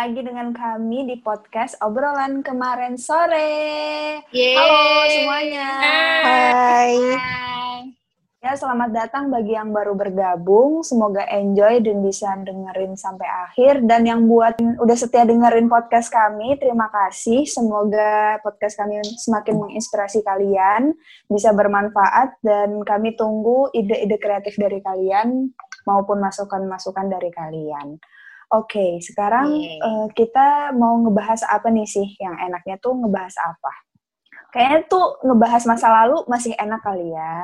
lagi dengan kami di podcast obrolan kemarin sore. Yeay. Halo semuanya. Hai. Ya, selamat datang bagi yang baru bergabung. Semoga enjoy dan bisa dengerin sampai akhir. Dan yang buat udah setia dengerin podcast kami, terima kasih. Semoga podcast kami semakin menginspirasi kalian, bisa bermanfaat, dan kami tunggu ide-ide kreatif dari kalian maupun masukan-masukan dari kalian. Oke, sekarang Yeay. eh, kita mau ngebahas apa nih sih? Yang enaknya tuh ngebahas apa? Kayaknya tuh ngebahas masa lalu masih enak kali ya.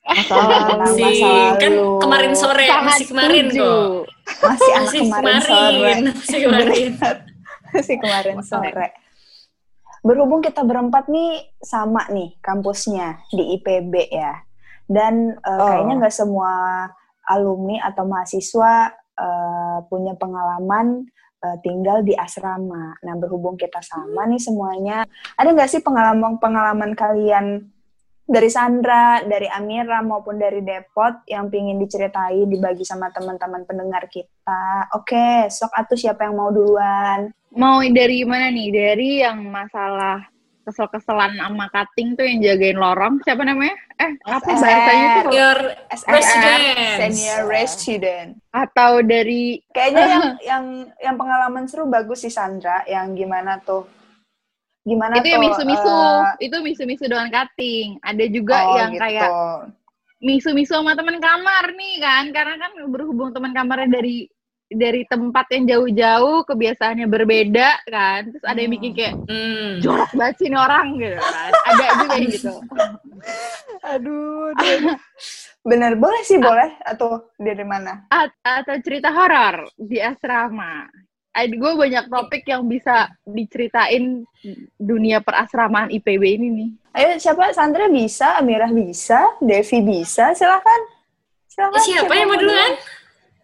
Tentang Si, masa kan lalu. kemarin sore, Sangat masih kemarin setuju. kok. Masih anak Masih kemarin, kemarin, sore. masih kemarin. Masih kemarin sore. Berhubung kita berempat nih sama nih kampusnya di IPB ya. Dan eh, Oh. kayaknya nggak semua alumni atau mahasiswa eh, punya pengalaman eh, tinggal di asrama. Nah, berhubung kita sama nih semuanya, ada nggak sih pengalaman-pengalaman kalian dari Sandra, dari Amira maupun dari Depot yang pingin diceritain, dibagi sama teman-teman pendengar kita. Oke, sok atuh siapa yang mau duluan? Mau dari mana nih? Dari yang masalah kesel-keselan sama cutting tuh yang jagain lorong. Siapa namanya? Eh, apa SR. bahasanya tuh? SR, Resident. Senior Resident. Atau dari Kayaknya yang yang yang pengalaman seru bagus sih Sandra, yang gimana tuh? Gimana itu tuh? yang misu-misu. eh, itu misu-misu dengan cutting. Ada juga oh, yang gitu. kayak misu-misu sama teman kamar nih kan. Karena kan berhubung teman kamarnya dari dari tempat yang jauh-jauh, kebiasaannya berbeda kan. Terus ada yang Hmm. bikin kayak hmm. jorok banget sih orang gitu kan. Ada juga yang gitu. Aduh, aduh. Bener, boleh sih boleh. Atau dari mana? At- atau cerita horor di asrama. Gue banyak topik yang bisa diceritain dunia perasramaan IPB ini nih. Ayo siapa? Sandra bisa, Amirah bisa, Devi bisa. Silakan. Silakan. Siapa yang mau duluan?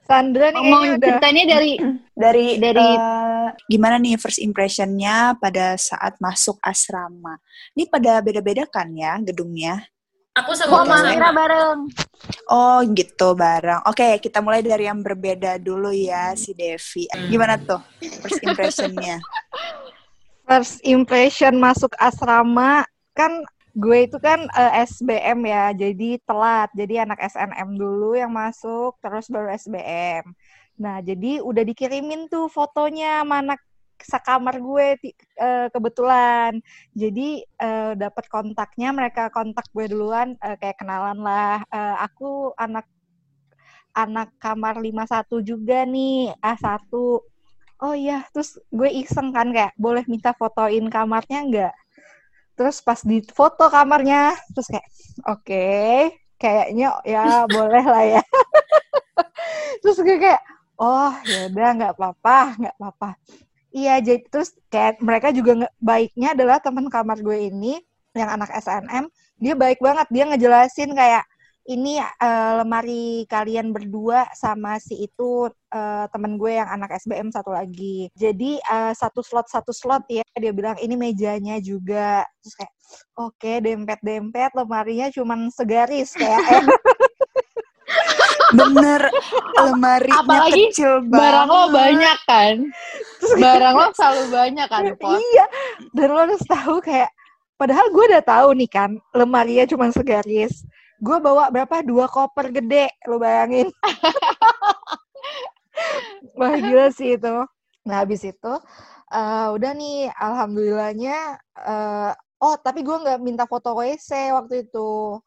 Sandra nih Ngomong ceritanya dari Dari Dari- eh, gimana nih first impressionnya pada saat masuk asrama? Ini pada beda-beda kan ya gedungnya? Aku sama sama. Mira bareng. Oh gitu bareng. Oke kita mulai dari yang berbeda dulu ya si Devi. Gimana tuh first impressionnya? first impression masuk asrama kan gue itu kan eh, SBM ya, jadi telat. Jadi anak SNM dulu yang masuk, terus baru SBM. Nah, jadi udah dikirimin tuh fotonya sama anak sekamar gue eh, kebetulan. Jadi eh, dapat kontaknya, mereka kontak gue duluan, eh, kayak kenalan lah. Eh, aku anak anak kamar 51 juga nih, A1. Oh iya, terus gue iseng kan kayak boleh minta fotoin kamarnya nggak? Terus pas di foto kamarnya, terus kayak oke, kayaknya ya boleh lah ya. terus gue kayak oh ya udah nggak apa-apa, nggak apa-apa. Iya, jadi terus kayak mereka juga nge- baiknya adalah teman kamar gue ini yang anak SNM, dia baik banget, dia ngejelasin kayak ini eh, lemari kalian berdua sama si itu eh, temen gue yang anak SBM satu lagi. Jadi eh, satu slot satu slot ya dia bilang ini mejanya juga. Terus kayak oke dempet-dempet lemarinya cuman segaris kayak eh, Bener lemarinya Apalagi kecil banget. Barang lo banyak kan? Barang lo selalu banyak kan, Pot? iya. Dan lo harus tahu kayak padahal gue udah tahu nih kan lemarinya cuman segaris. Gue bawa berapa dua koper gede, lo bayangin. Wah gila sih itu. Nah habis itu eh, udah nih alhamdulillahnya eh, oh tapi gue nggak minta foto WC waktu itu.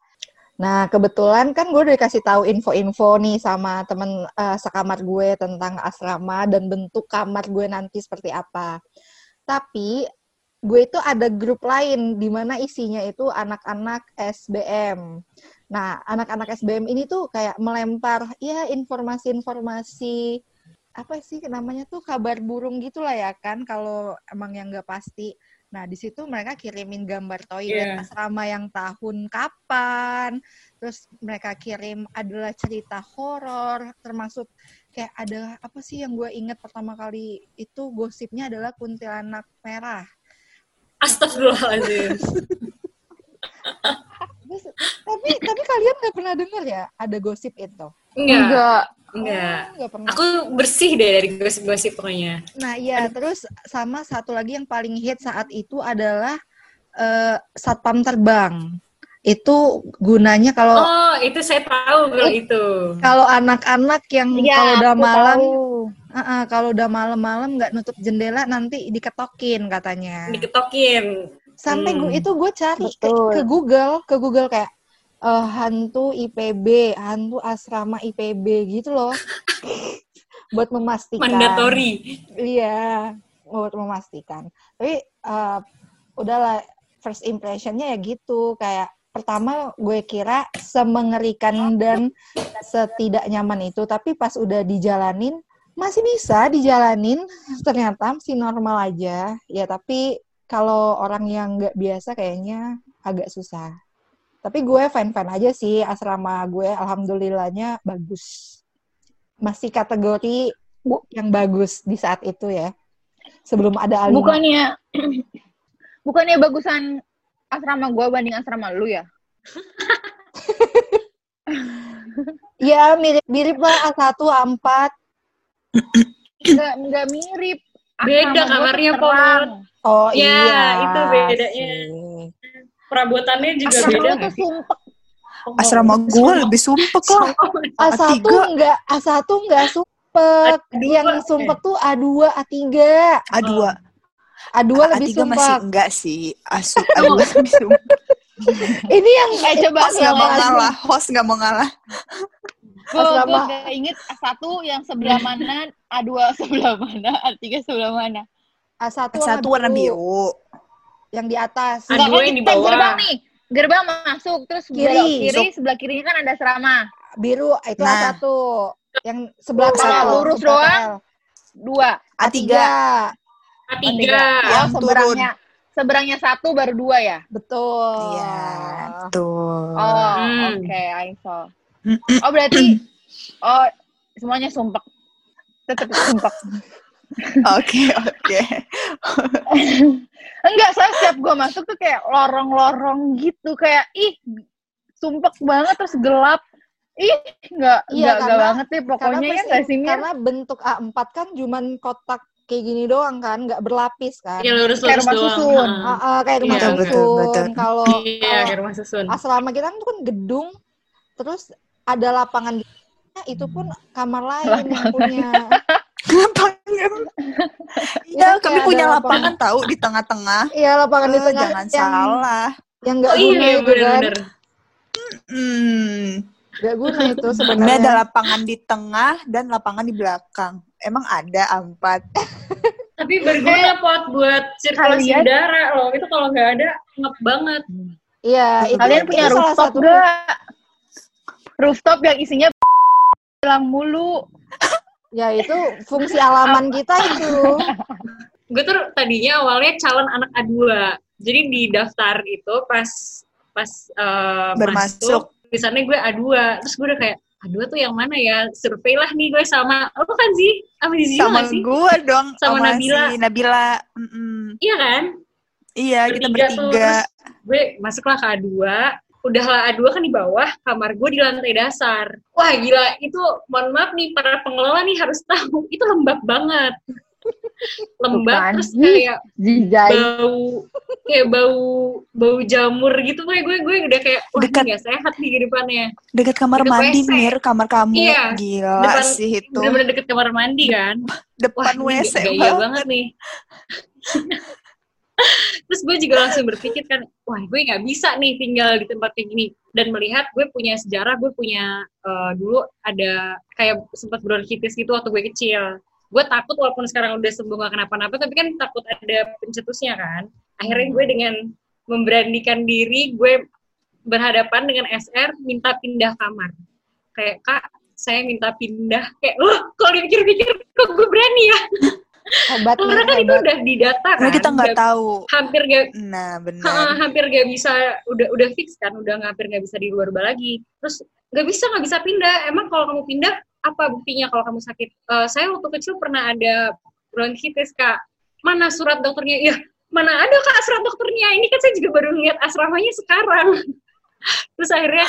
Nah kebetulan kan gue udah dikasih tahu info-info nih sama temen eh, sekamar gue tentang asrama dan bentuk kamar gue nanti seperti apa. Tapi gue itu ada grup lain di mana isinya itu anak-anak SBM. Nah, anak-anak SBM ini tuh kayak melempar ya informasi-informasi apa sih namanya tuh kabar burung gitulah ya kan kalau emang yang nggak pasti. Nah, di situ mereka kirimin gambar toilet Iya. asrama yang tahun kapan. Terus mereka kirim adalah cerita horor, termasuk kayak ada apa sih yang gue inget pertama kali itu gosipnya adalah kuntilanak merah. Astagfirullahaladzim. Terus, tapi tapi kalian nggak pernah dengar ya ada gosip itu? Enggak. Enggak. Oh, nggak pernah. Aku bersih deh dari gosip-gosip pokoknya. Nah, iya, terus sama satu lagi yang paling hit saat itu adalah eh, satpam terbang. Itu gunanya kalau Oh, itu saya tahu kalau itu. kalau anak-anak yang Iya, kalau udah malam, tahu. uh-uh, kalau udah malam-malam nggak nutup jendela nanti diketokin katanya. Diketokin. Sampai Hmm. gue itu gue cari ke, Betul. ke Google, ke Google kayak eh, hantu IPB, hantu asrama IPB gitu loh. buat memastikan. Mandatory. Iya, buat memastikan. Tapi eh, udahlah first impressionnya ya gitu kayak pertama gue kira semengerikan dan setidak nyaman itu tapi pas udah dijalanin masih bisa dijalanin ternyata masih normal aja ya tapi kalau orang yang nggak biasa kayaknya agak susah tapi gue fan fan aja sih asrama gue alhamdulillahnya bagus masih kategori yang bagus di saat itu ya sebelum ada Alina. Bukannya bukannya bagusan asrama gua banding asrama lu ya? Ya mirip-mirip lah A1, A4. Enggak enggak mirip. Beda Asrama tuh kamarnya, terang. Oh Ya, iya. itu bedanya. sih. Perabotannya juga Asrama beda nggak tuh sumpek. Asrama gue lebih sumpek lah. A1 A3. enggak A1 enggak sumpek. A2, Yang eh. sumpek tuh A2, A3. A2. A2 A3 lebih masih sumpek. enggak sih. Asu A2 lebih sumpek. Ini yang Eh coba Host nggak mau ngalah. Host nggak mau ngalah. gue Asrama- gak inget A1 yang sebelah mana, A2 sebelah mana, A3 sebelah mana. A1, A1 warna biru. Yang di atas. A2 Enggak yang di bawah. gerbang nih. Gerbang masuk terus Kiri. belok kiri, sebelah kirinya kan ada asrama. Biru itu Nah. A1. Yang sebelah kanan lurus doang. Dua. A3. A3. Yang oh, seberangnya. Seberangnya satu baru dua ya? Betul. Iya, tuh. Oh, Hmm. oke, I saw. Oh, berarti oh semuanya sumpek. Tetap sumpek. Oke, oke. Enggak, saya setiap gue masuk tuh kayak lorong-lorong gitu, kayak ih sumpek banget terus gelap. Ih, enggak, Iya, enggak, enggak karena- banget deh pokoknya ya enggak sih, karena bentuk A4 kan cuman kotak kayak gini doang kan, nggak berlapis kan. Ya lurus-lurus Kayak rumah doang. susun. Ha. Ah, ah, kayak rumah Iya, susun. betul, betul. Kalau Iya, kalau kayak rumah susun. asrama kita kan itu kan gedung, terus ada lapangan di itu pun kamar lain yang punya. Lapangan. Iya, kami kayak punya ada lapangan tahu di tengah-tengah. Iya lapangan di Eh, tengah jangan yang salah. yang nggak Oh iya, guna iya itu kan. Hmm. nggak guna itu Ini ada sebenarnya. lapangan di tengah dan lapangan di belakang. Emang ada empat. Tapi berguna pot buat sirkulasi Kalian- udara loh. Itu kalau nggak ada, ngep banget. Iya, itu Kalian punya rooftop satu enggak? Rooftop yang isinya hilang mulu. Ya itu fungsi alaman kita itu. Gue tuh tadinya awalnya calon anak A2. Jadi di daftar itu pas pas Bermasuk. masuk, tulisannya gue A2. Terus gue udah kayak, A2 tuh yang mana ya? Survei lah nih gue sama, lo kan sih? Sama Zizi Sama sih? gue dong. Sama Nabila. si Nabila. Mm-mm. Iya kan? Iya, kita Bertiga tuh, terus gue masuklah ke A2 udahlah A2 kan di bawah kamar gue di lantai dasar wah gila itu mohon maaf nih para pengelola nih harus tahu itu lembab banget lembab Bukan. terus kayak Jijai. bau kayak bau bau jamur gitu gue gue gue udah kayak wah Dekat. gak sehat nih kehidupannya Dekat kamar Deket mandi, WC. Mir. Kamar kamu. Iya, Gila depan- sih itu. bener-bener deket kamar mandi kan Depan wah WC gaya banget. banget nih terus gue juga langsung berpikir kan wah gue nggak bisa nih tinggal di tempat kayak gini dan melihat gue punya sejarah gue punya eh, dulu ada kayak sempat bronkitis gitu waktu gue kecil gue takut walaupun sekarang udah sembuh gak kenapa-napa tapi kan takut ada pencetusnya kan. Akhirnya gue dengan memberanikan diri gue berhadapan dengan SR minta pindah kamar. Kayak kak saya minta pindah. Kayak wah kalau dipikir-pikir kok gue berani ya? Hebat karena kan itu udah didata kan Karena kita nggak tahu. hampir gak Nah, Ha, benar. hampir gak bisa udah udah fix kan udah hampir gak bisa dirubah lagi terus gak bisa nggak bisa pindah. Emang kalau kamu pindah apa buktinya kalau kamu sakit? Eh, saya waktu kecil pernah ada bronkitis kak. Mana surat dokternya? Ya mana ada kak surat dokternya? Ini kan saya juga baru lihat asramanya sekarang. Terus akhirnya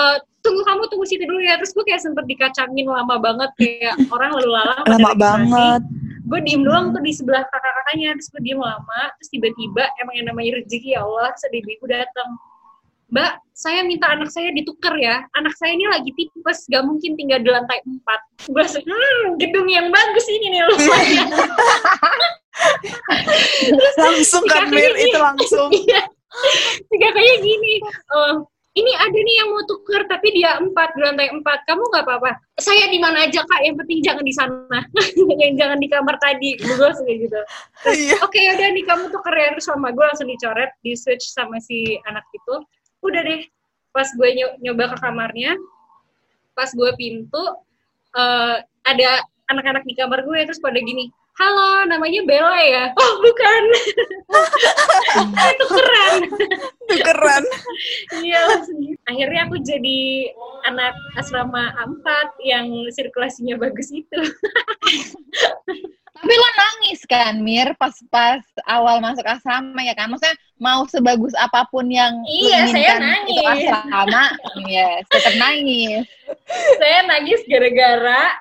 "Eh, tunggu kamu tunggu situ dulu ya. Terus gue kayak sempet dikacangin lama banget kayak orang lalu lalang Lama banget. gue diem doang tuh di sebelah kakak-kakaknya. Terus gue diem lama. Terus tiba-tiba emang yang namanya rezeki ya Allah terus ada ibu datang Mbak, saya minta anak saya ditukar ya. Anak saya ini lagi tipes, gak mungkin tinggal di lantai 4. Gue hmm, gedung yang bagus ini nih lumayan. Langsung kan Mir, itu langsung. Iya. Tiga kayak gini, "Eh, ini ada nih yang mau tuker, tapi dia empat di lantai empat. Kamu nggak apa-apa? Saya di mana aja kak. Yang penting jangan di sana. yang jangan di kamar tadi. Gue langsung kayak gitu. Iya. Oke udah nih kamu tuker ya terus sama gue langsung dicoret, di switch sama si anak itu. Udah deh. Pas gue nyo- nyoba ke kamarnya, pas gue pintu eh, ada anak-anak di kamar gue terus pada gini. Halo, namanya Bella ya? Oh, bukan. itu keren. Tukeran. Iya, langsung gitu. Akhirnya aku jadi anak asrama A4 yang sirkulasinya bagus itu. Tapi lo nangis kan, Mir, pas-pas awal masuk asrama ya kan? Maksudnya mau sebagus apa pun yang lo Iya, saya nangis. itu asrama, yes, tetap nangis. Saya nangis gara-gara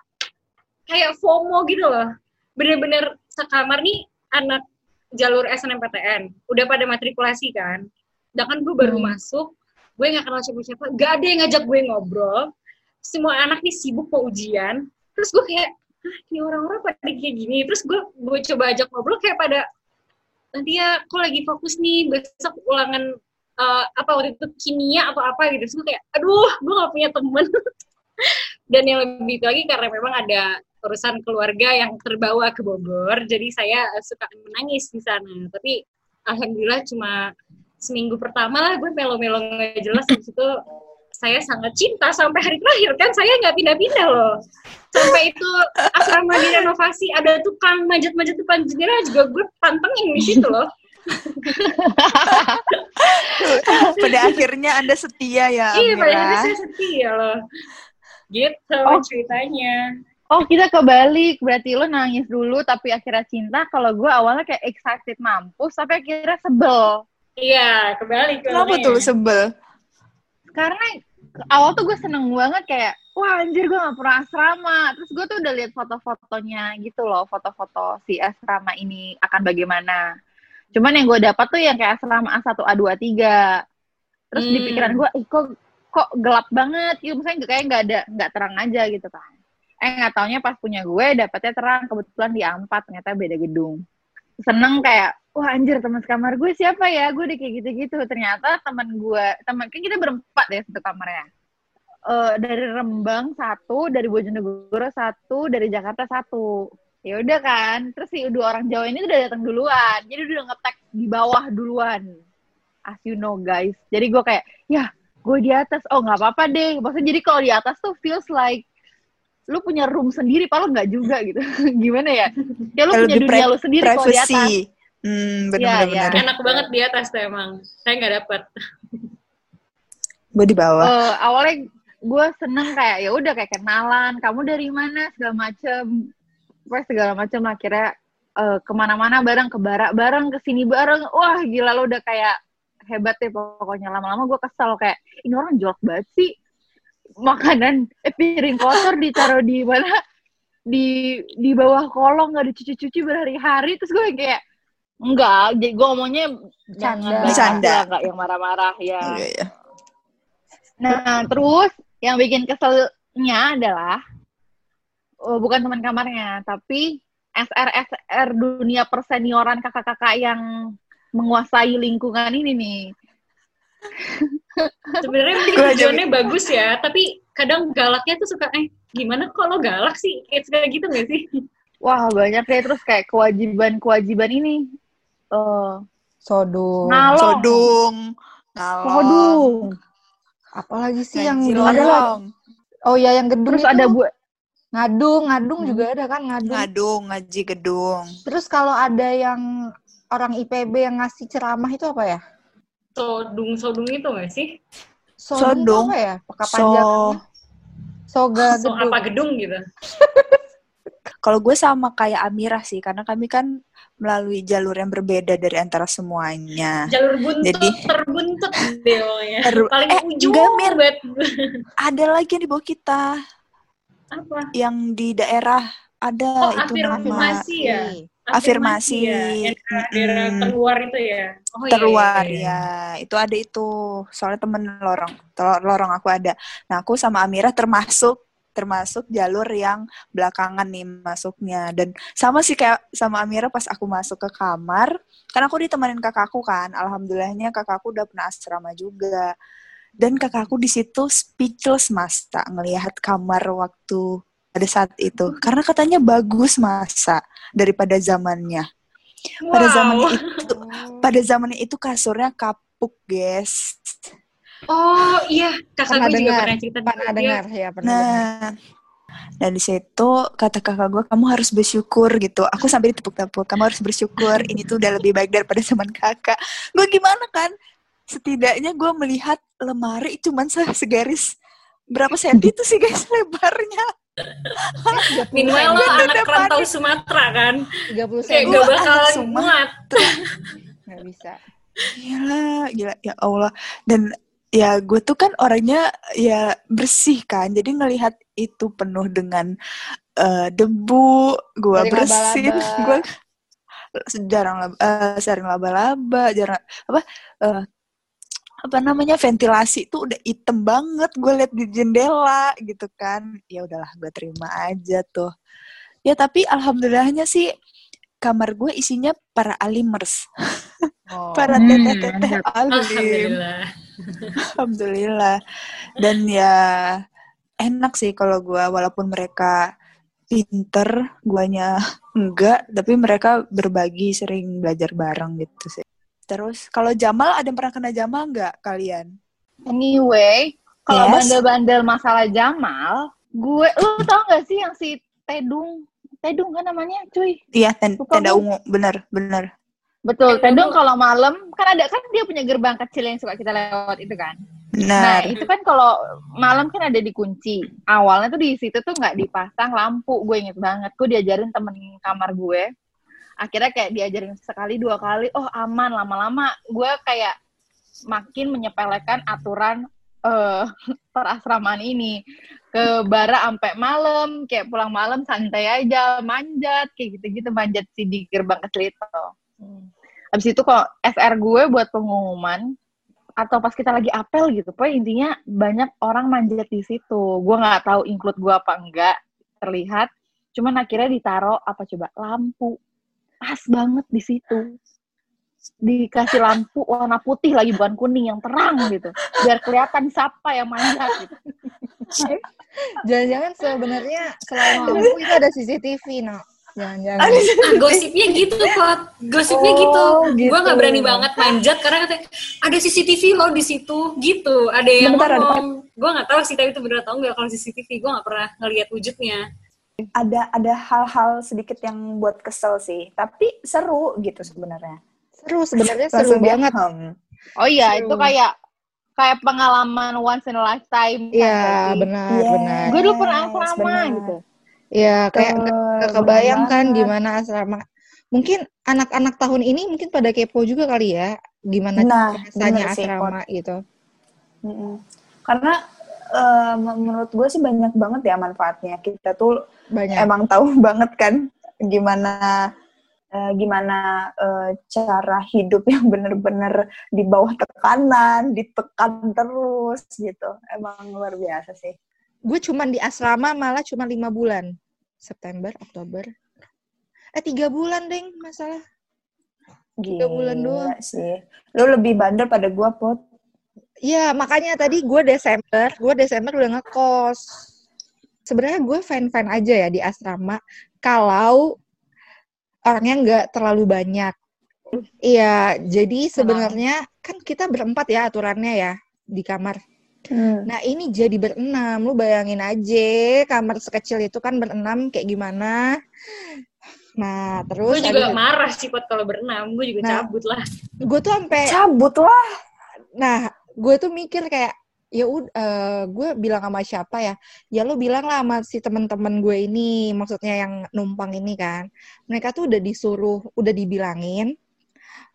kayak FOMO gitu loh. Bener-bener sekamar nih anak jalur SNMPTN. Udah pada matrikulasi kan. Sedangkan gue baru Hmm. masuk, gue gak kenal siapa-siapa. Gak ada yang ngajak gue ngobrol. Semua anak nih sibuk mau ujian. Terus gue kayak, Hah, ini orang-orang pada kayak gini. Terus gue gue coba ajak ngobrol kayak pada, nanti ya aku lagi fokus nih, besok ulangan eh, apa waktu itu kimia atau apa gitu. Terus gue kayak, aduh, gue gak punya temen. Dan yang lebih itu lagi karena memang ada urusan keluarga yang terbawa ke Bogor, jadi saya eh, suka menangis di sana. Tapi alhamdulillah cuma seminggu pertama lah gue melo-melo nggak jelas habis itu saya sangat cinta sampai hari terakhir kan saya nggak pindah-pindah loh sampai itu asrama direnovasi ada tukang manjat-manjat depan jendela juga gue pantengin di situ loh Pada akhirnya Anda setia ya, iya pada akhirnya Amira. saya setia loh gitu Oh. ceritanya Oh, kita kebalik. Berarti lo nangis dulu, tapi akhirnya cinta. Kalau gue awalnya kayak excited mampus, tapi akhirnya sebel. iya kembali ke Kenapa tuh sebel? Karena awal tuh gue seneng banget kayak, wah anjir gue gak pernah asrama. Terus gue tuh udah lihat foto-fotonya gitu loh, foto-foto si asrama ini akan bagaimana. Cuman yang gue dapat tuh yang kayak asrama A1, A2, A3. Terus di Hmm. pikiran gue, ih kok, kok gelap banget gitu. Misalnya kayak nggak ada, nggak terang aja gitu kan. Eh nggak taunya pas punya gue dapetnya terang. Kebetulan di A4 ternyata beda gedung. Seneng kayak, wah anjir teman sekamar gue siapa ya? Gue udah kayak gitu-gitu. Ternyata teman gue, teman kan kita berempat ya satu kamarnya. Eh dari Rembang satu, dari Bojonegoro satu, dari Jakarta satu. Ya udah kan, terus si dua orang Jawa ini udah datang duluan. Jadi udah ngetek di bawah duluan. As you know guys. Jadi gue kayak, ya gue di atas. Oh nggak apa-apa deh. Maksudnya jadi kalau di atas tuh feels like lu punya room sendiri, padahal nggak juga gitu. Gimana ya? Ya lu punya dunia lu sendiri kalau di atas. Hmm, Iya, benar-benar. iya. benar. enak banget di atas tuh emang saya nggak dapet Gue di bawah. Eh, awalnya gue seneng kayak ya udah kayak kenalan kamu dari mana segala macem Pokoknya segala macem akhirnya eh, ke mana-mana bareng ke barak bareng ke sini bareng wah gila lo udah kayak hebat deh pokoknya lama-lama gue kesel kayak ini orang jorok banget sih makanan eh, piring kotor ditaruh di mana di di bawah kolong nggak dicuci-cuci berhari-hari terus gue kayak enggak jadi gue ngomongnya jangan Bercanda. bahas Bercanda. lah, nggak yang marah-marah ya Iya, iya. Nah, terus yang bikin keselnya adalah oh, bukan teman kamarnya, tapi SR-SR dunia persenioran kakak-kakak yang menguasai lingkungan ini nih. Sebenarnya tujuannya bagus ya tapi kadang galaknya tuh suka eh gimana kok lo galak sih kayak suka gitu gak sih Wah, banyak deh terus kayak kewajiban-kewajiban ini. Eh, Sodung. Ngalong. Sodung. Ngalong. Sodung. Apalagi sih yang lorong. Oh ya yang gedung Terus itu. ada bu ngadung, ngadung Hmm. juga ada kan ngadung. Ngadung, ngaji gedung. Terus kalau ada yang orang IPB yang ngasih ceramah itu apa ya? Sodung sodung itu gak sih Sodung, Sodung. apa ya? Peka So. Soga so gedung. apa gedung gitu Kalau gue sama kayak Amira sih, karena kami kan melalui jalur yang berbeda dari antara semuanya. Jalur buntut, Jadi- terbuntut deh. Ter- Paling eh, ujung enggak, Mir. Ada lagi yang di bawah kita, Apa? yang di daerah ada Oh, itu nama afirmasi ya? Afirmasi. ya? Yang daerah Mm-mm. terluar itu ya? Oh, iya, terluar iya, iya. ya itu ada itu soalnya temen lorong lorong aku ada nah aku sama Amira termasuk termasuk jalur yang belakangan nih masuknya dan sama sih kayak sama Amira pas aku masuk ke kamar karena aku ditemenin kakakku kan alhamdulillahnya kakakku udah pernah asrama juga dan kakakku di situ speechless mas tak ngelihat kamar waktu pada saat itu. Karena katanya bagus masa daripada zamannya. Pada Wow. zamannya itu pada zamannya itu kasurnya kapuk guys. Oh iya, kakak Pernah gue juga dengar, pernah cerita pernah juga. dengar. Ya, pernah dengar. nah dan di situ kata kakak gue kamu harus bersyukur gitu. Aku sampai ditepuk-tepuk. Kamu harus bersyukur. Ini tuh udah lebih baik daripada zaman kakak. Gue gimana kan? Setidaknya gue melihat lemari cuman se- segaris berapa senti itu sih guys lebarnya Meanwhile lo anak rantau Sumatera kan, 30 kayak cm gak bakal muat. nggak bisa. Gila, gila ya Allah. Dan ya gue tuh kan orangnya ya bersih kan. Jadi ngelihat itu penuh dengan eh, debu, gue bersin, laba-laba. gue jarang laba, eh, sering laba-laba, jarang apa eh, apa namanya ventilasi itu udah item banget gue liat di jendela gitu kan. Ya udahlah gue terima aja tuh. Ya tapi alhamdulillahnya sih kamar gue isinya para alimers. Oh. para Hmm, teteh-teteh alim. Alhamdulillah. alhamdulillah. Dan ya enak sih kalau gue walaupun mereka pinter guanya enggak tapi mereka berbagi sering belajar bareng gitu sih terus kalau Jamal ada yang pernah kena Jamal enggak kalian Anyway, kalau Yes. bandel-bandel masalah Jamal, gue, lu tau gak sih yang si Tedung? Tedung kan namanya, cuy. iya ten- tenda ungu bener bener Betul, Tedung kalau malam, kan ada, kan dia punya gerbang kecil yang suka kita lewat itu kan. Nah, bener itu kan kalau malam kan ada dikunci. Awalnya tuh di situ tuh nggak dipasang lampu. Gue inget banget. Gue diajarin temen kamar gue. Akhirnya kayak diajarin sekali dua kali. Oh aman. Lama-lama gue kayak makin menyepelekan aturan eh perasramaan ini ke bara sampai malam kayak pulang malam santai aja manjat kayak gitu-gitu manjat sih di gerbang kecil itu. Habis itu kok SR gue buat pengumuman atau pas kita lagi apel gitu, pokoknya intinya banyak orang manjat di situ. Gue nggak tahu include gue apa enggak terlihat. Cuman akhirnya ditaro apa coba lampu pas banget di situ. Dikasih lampu warna putih lagi bukan kuning yang terang gitu, biar kelihatan siapa yang manjat gitu. Jangan-jangan sebenarnya selain lampu itu ada CCTV, no. Jangan-jangan. Ah, gosipnya gitu kok gosipnya Oh, gitu, gitu. gue nggak berani banget manjat karena katanya ada CCTV loh di situ gitu ada yang Bentar, ngomong gue nggak tahu sih tapi itu bener atau enggak kalau CCTV gue nggak pernah ngeliat wujudnya ada ada hal-hal sedikit yang buat kesel sih tapi seru gitu sebenarnya Seru sebenarnya seru Langsung dia, banget. hmm. Oh iya, Seru. itu kayak kayak pengalaman once in a lifetime. kan, Iya, berarti. benar, Yes. benar. Gue dulu pernah Yes, asrama benar. gitu. Ya, kayak nggak kebayang kan gimana asrama. Mungkin anak-anak tahun ini mungkin pada kepo juga kali ya, gimana Nah, rasanya bener sih, asrama gitu. Mm-mm. Karena eh, menurut gue sih banyak banget ya manfaatnya. Kita tuh Banyak. emang tahu banget kan gimana eh, gimana eh, cara hidup yang bener-bener di bawah tekanan, ditekan terus gitu. Emang luar biasa sih. Gue cuman di asrama malah cuma lima bulan. September, Oktober. Eh, tiga bulan, Deng, masalah. Tiga bulan doang. sih. Lu lebih bandel pada gue, Pot. Iya, makanya tadi gue Desember, gue Desember udah ngekos. Sebenarnya gue fine-fine aja ya di asrama kalau orangnya nggak terlalu banyak. Iya, jadi sebenarnya kan kita berempat ya aturannya ya di kamar. Nah ini jadi berenam, lu bayangin aja kamar sekecil itu kan berenam kayak gimana. Nah terus gue juga marah sih kalau berenam gue juga Nah. cabut lah gue tuh sampai Cabut lah. Nah, gue tuh mikir kayak ya udah gue bilang sama siapa ya? Ya lu bilang lah sama si temen-temen gue ini maksudnya yang numpang ini kan. Mereka tuh udah disuruh udah dibilangin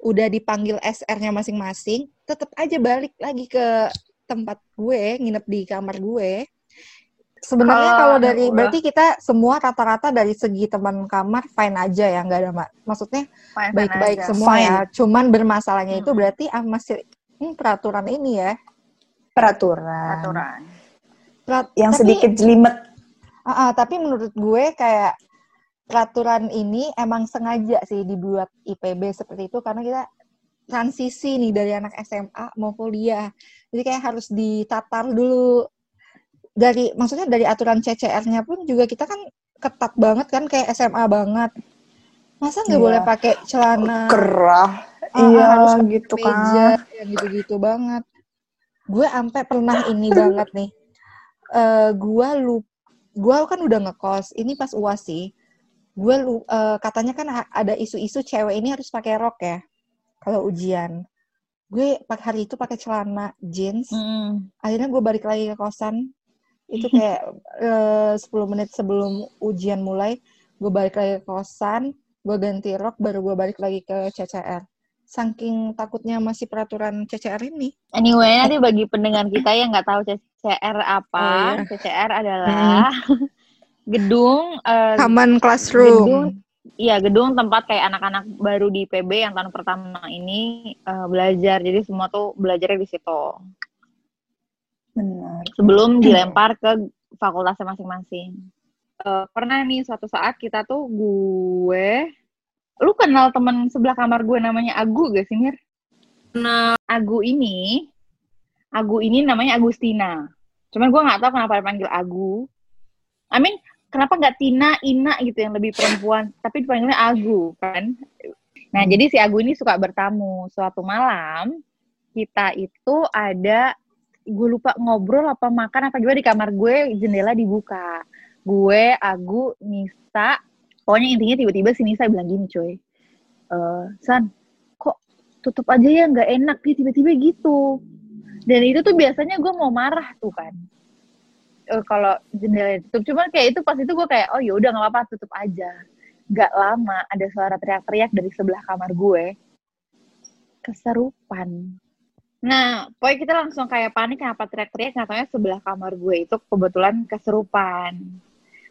udah dipanggil SR-nya masing-masing tetap aja balik lagi ke tempat gue nginep di kamar gue. Sebenarnya kalau dari berarti kita semua rata-rata dari segi teman kamar fine aja ya nggak ada mak maksudnya baik-baik semua Fine. ya cuman bermasalahnya itu Hmm. berarti ah, masih hmm, peraturan ini ya Peraturan. Aturan. Perat- Yang tapi- sedikit jelimet. Ah, ah, tapi menurut gue kayak peraturan ini emang sengaja sih dibuat IPB seperti itu karena kita transisi nih dari anak SMA mau kuliah. Jadi kayak harus ditatar dulu dari maksudnya dari aturan CCR-nya pun juga kita kan ketat banget kan kayak SMA banget. Masa nggak Iya. boleh pakai celana Kerah. Iya, harus gitu meja kan. yang gitu-gitu banget. Gue sampai pernah ini banget nih. Eh gue lu gue kan udah ngekos. Ini pas UAS sih. Gue lu eh, katanya kan ada isu-isu cewek ini harus pakai rok ya kalau ujian. Gue hari itu pakai celana jeans. Mm. Akhirnya gue balik lagi ke kosan. Itu kayak eh, 10 menit sebelum ujian mulai, gue balik lagi ke kosan, gue ganti rok, baru gue balik lagi ke CCR. Saking takutnya masih peraturan CCR ini. Anyway, nanti bagi pendengar kita yang nggak tahu CCR apa, Oh, iya. CCR adalah gedung eh, Taman gedung classroom. Iya, gedung tempat kayak anak-anak baru di PB yang tahun pertama ini eh, belajar. Jadi semua tuh belajarnya di situ. Benar. Sebelum dilempar ke fakultasnya masing-masing. Eh, pernah nih suatu saat kita tuh gue lu kenal teman sebelah kamar gue namanya Agu gak sih Mir? Nah, Agu ini Agu ini namanya Agustina. Cuman gue nggak tahu kenapa dipanggil Agu. I mean, kenapa nggak Tina, Ina gitu yang lebih perempuan, tapi dipanggilnya Agu kan? Nah, jadi si Agu ini suka bertamu. Suatu malam kita itu ada gue lupa ngobrol apa makan apa gimana di kamar gue jendela dibuka. Gue, Agu, Nisa, pokoknya intinya tiba-tiba si Nisa bilang gini coy. Eh, San, kok tutup aja ya nggak enak. Dia tiba-tiba gitu. Dan itu tuh biasanya gue mau marah tuh kan. Eh, kalau jendela ditutup cuman kayak itu pas itu gue kayak oh ya udah nggak apa-apa tutup aja. Nggak lama ada suara teriak-teriak dari sebelah kamar gue. Keserupan. Nah pokoknya kita langsung kayak panik kenapa teriak-teriak? Katanya sebelah kamar gue itu kebetulan keserupan.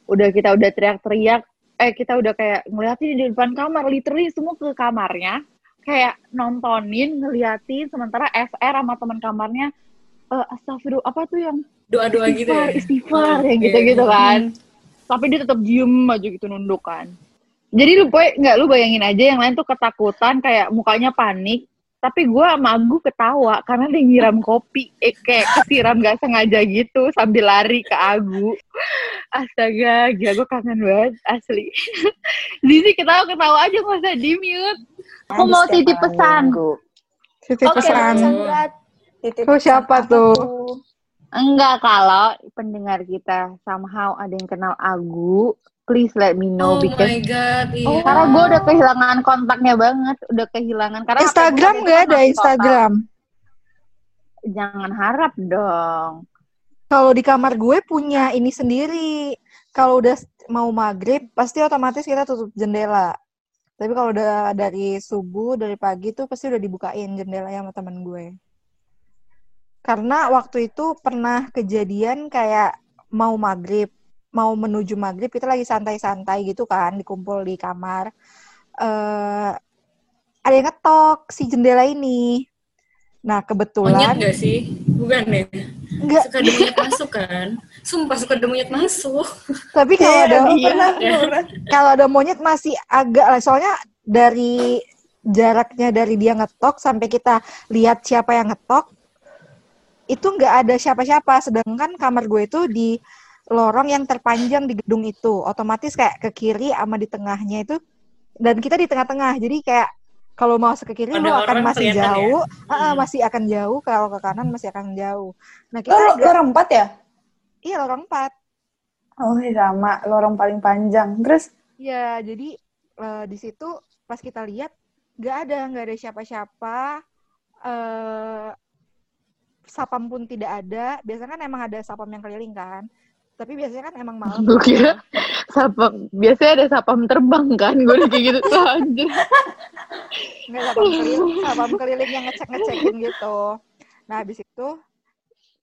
Udah kita udah teriak-teriak eh kita udah kayak ngeliatin di depan kamar literally semua ke kamarnya kayak nontonin ngeliatin sementara SR sama teman kamarnya eh astagfirullah apa tuh yang doa-doa gitu istighfar ya. istighfar Oh, oke. gitu-gitu kan tapi dia tetap diem aja gitu nunduk kan jadi lu boy nggak lu bayangin aja yang lain tuh ketakutan kayak mukanya panik tapi gue sama Agu ketawa karena dia nyiram kopi. Eh, kayak kesiram gak sengaja gitu sambil lari ke Agu. Astaga gila gue kangen banget asli. Zizi ketawa-ketawa aja nggak usah di mute Aku mau titip pesan. Titip Oke, pesan. Titip Oh, pesan siapa apa tuh? Enggak, kalau pendengar kita somehow ada yang kenal Agu, please let me know Oh because my god, iya. Oh, karena gue udah kehilangan kontaknya banget, udah kehilangan karena Instagram itu ada Instagram? total. Jangan harap dong. Kalau di kamar gue punya ini sendiri. Kalau udah mau maghrib, pasti otomatis kita tutup jendela. Tapi kalau udah dari subuh, dari pagi tuh pasti udah dibukain jendelanya sama temen gue. Karena waktu itu pernah kejadian kayak mau maghrib, mau menuju maghrib, kita lagi santai-santai gitu kan, dikumpul di kamar. eh ada yang ngetok si jendela ini. Nah, Monyet kebetulan gak sih? Bukan ya? enggak Suka ada monyet masuk kan? Sumpah suka ada monyet masuk. tapi kalau Iya, ada iya. pernah, Ya. pernah. kalau ada monyet masih agak lah soalnya dari jaraknya dari dia ngetok sampai kita lihat siapa yang ngetok itu nggak ada siapa-siapa sedangkan kamar gue itu di lorong yang terpanjang di gedung itu otomatis kayak ke kiri sama di tengahnya itu dan kita di tengah-tengah jadi kayak kalau mau ke kiri Ada lu akan masih ya? jauh ah, Hmm. masih akan jauh kalau ke kanan masih akan jauh nah Lo, kita lo, agak- lorong empat ya? iya lorong empat Oh, iya, sama. Lorong paling panjang. Terus, Ya, jadi eh, di situ pas kita lihat nggak ada nggak ada siapa-siapa. eh sapam pun tidak ada biasanya kan emang ada sapam yang keliling kan tapi biasanya kan emang malam gue kira sapam biasanya ada sapam terbang kan gue udah kayak gitu tuh anjir. Nggak sapam keliling sapam keliling yang ngecek ngecekin gitu. Nah habis itu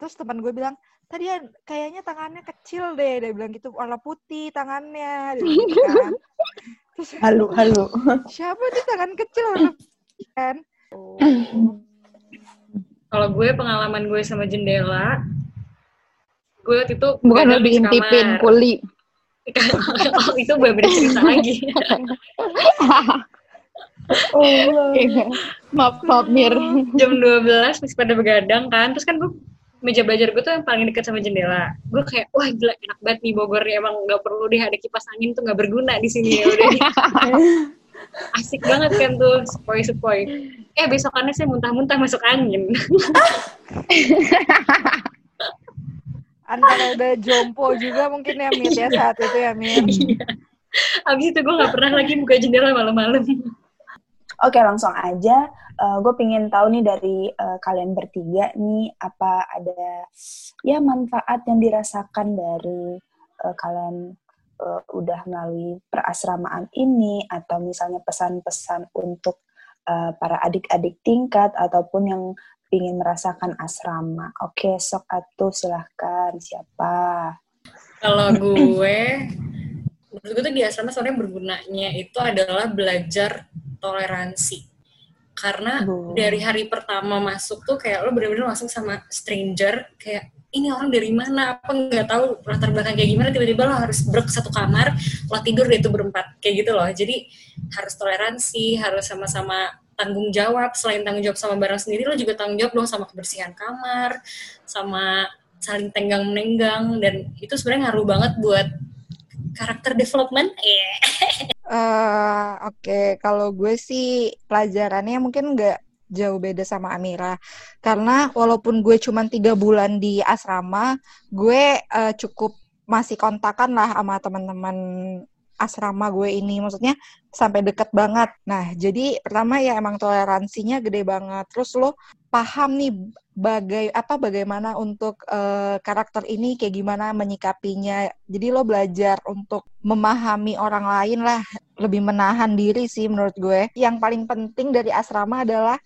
terus teman gue bilang tadi ya kayaknya tangannya kecil deh dia bilang gitu warna putih tangannya dia bilang gitu kan. Terus Halu, halu. siapa sih tangan kecil? Warna kan? Kalau gue pengalaman gue sama jendela, gue waktu itu bukan lebih intipin kuli oh, itu beda cerita lagi. Oh, maaf maaf mir Jam 12 masih pada begadang kan, terus kan gue meja belajar gue tuh yang paling dekat sama jendela. Gue kayak, wah gila enak banget nih Bogor ya emang nggak perlu deh ada kipas angin tuh nggak berguna di sini ya udah. Asik banget kan tuh sepoi-sepoi. Eh besokannya saya muntah-muntah masuk angin. Antara udah jompo juga mungkin ya Mir ya saat itu ya Mir Iya. Abis itu gue nggak pernah lagi buka jendela malam-malam. Oke, langsung aja. gue pingin tahu nih dari eh, kalian bertiga nih, apa ada ya manfaat yang dirasakan dari eh, kalian eh, udah melalui perasramaan ini, atau misalnya pesan-pesan untuk eh, para adik-adik tingkat, ataupun yang ingin merasakan asrama. Oke, sok atuh silahkan. Siapa? Kalau gue, menurut gue tuh di asrama sebenarnya bergunanya itu adalah belajar toleransi. Karena Bu. dari hari pertama masuk tuh kayak lo bener-bener masuk sama stranger, kayak ini orang dari mana, apa nggak tahu latar belakang kayak gimana, tiba-tiba lo harus brek satu kamar, lo tidur deh itu berempat, kayak gitu loh. Jadi harus toleransi, harus sama-sama tanggung jawab. Selain tanggung jawab sama barang sendiri, lo juga tanggung jawab dong sama kebersihan kamar, sama saling tenggang menenggang, dan itu sebenarnya ngaruh banget buat karakter development. Eh. Eh, Oke, kalau gue sih pelajarannya mungkin nggak jauh beda sama Amira. Karena walaupun gue cuma tiga bulan di asrama, gue eh, cukup masih kontakan lah sama teman-teman asrama gue ini. Maksudnya sampai deket banget. Nah, jadi pertama ya emang toleransinya gede banget. Terus lo paham nih bagai apa bagaimana untuk eh, karakter ini kayak gimana menyikapinya. Jadi lo belajar untuk memahami orang lain lah, lebih menahan diri sih menurut gue. Yang paling penting dari asrama adalah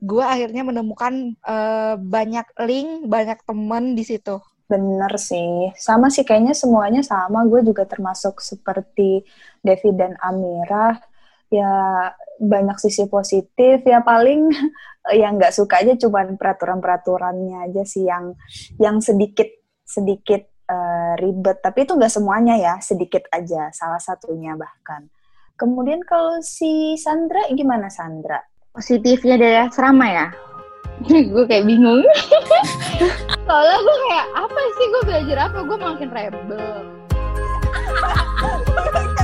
gue akhirnya menemukan eh, banyak link, banyak temen di situ. Bener sih, sama sih kayaknya semuanya sama. Gue juga termasuk seperti Devi dan Amira. Ya banyak sisi positif. Ya paling yang nggak suka aja cuman peraturan-peraturannya aja sih yang yang sedikit sedikit eh, ribet. Tapi itu nggak semuanya ya, sedikit aja. Salah satunya bahkan. Kemudian kalau si Sandra gimana Sandra? positifnya dari asrama ya gue kayak bingung. Soalnya gue kayak apa sih gue belajar apa? Gue makin rebel.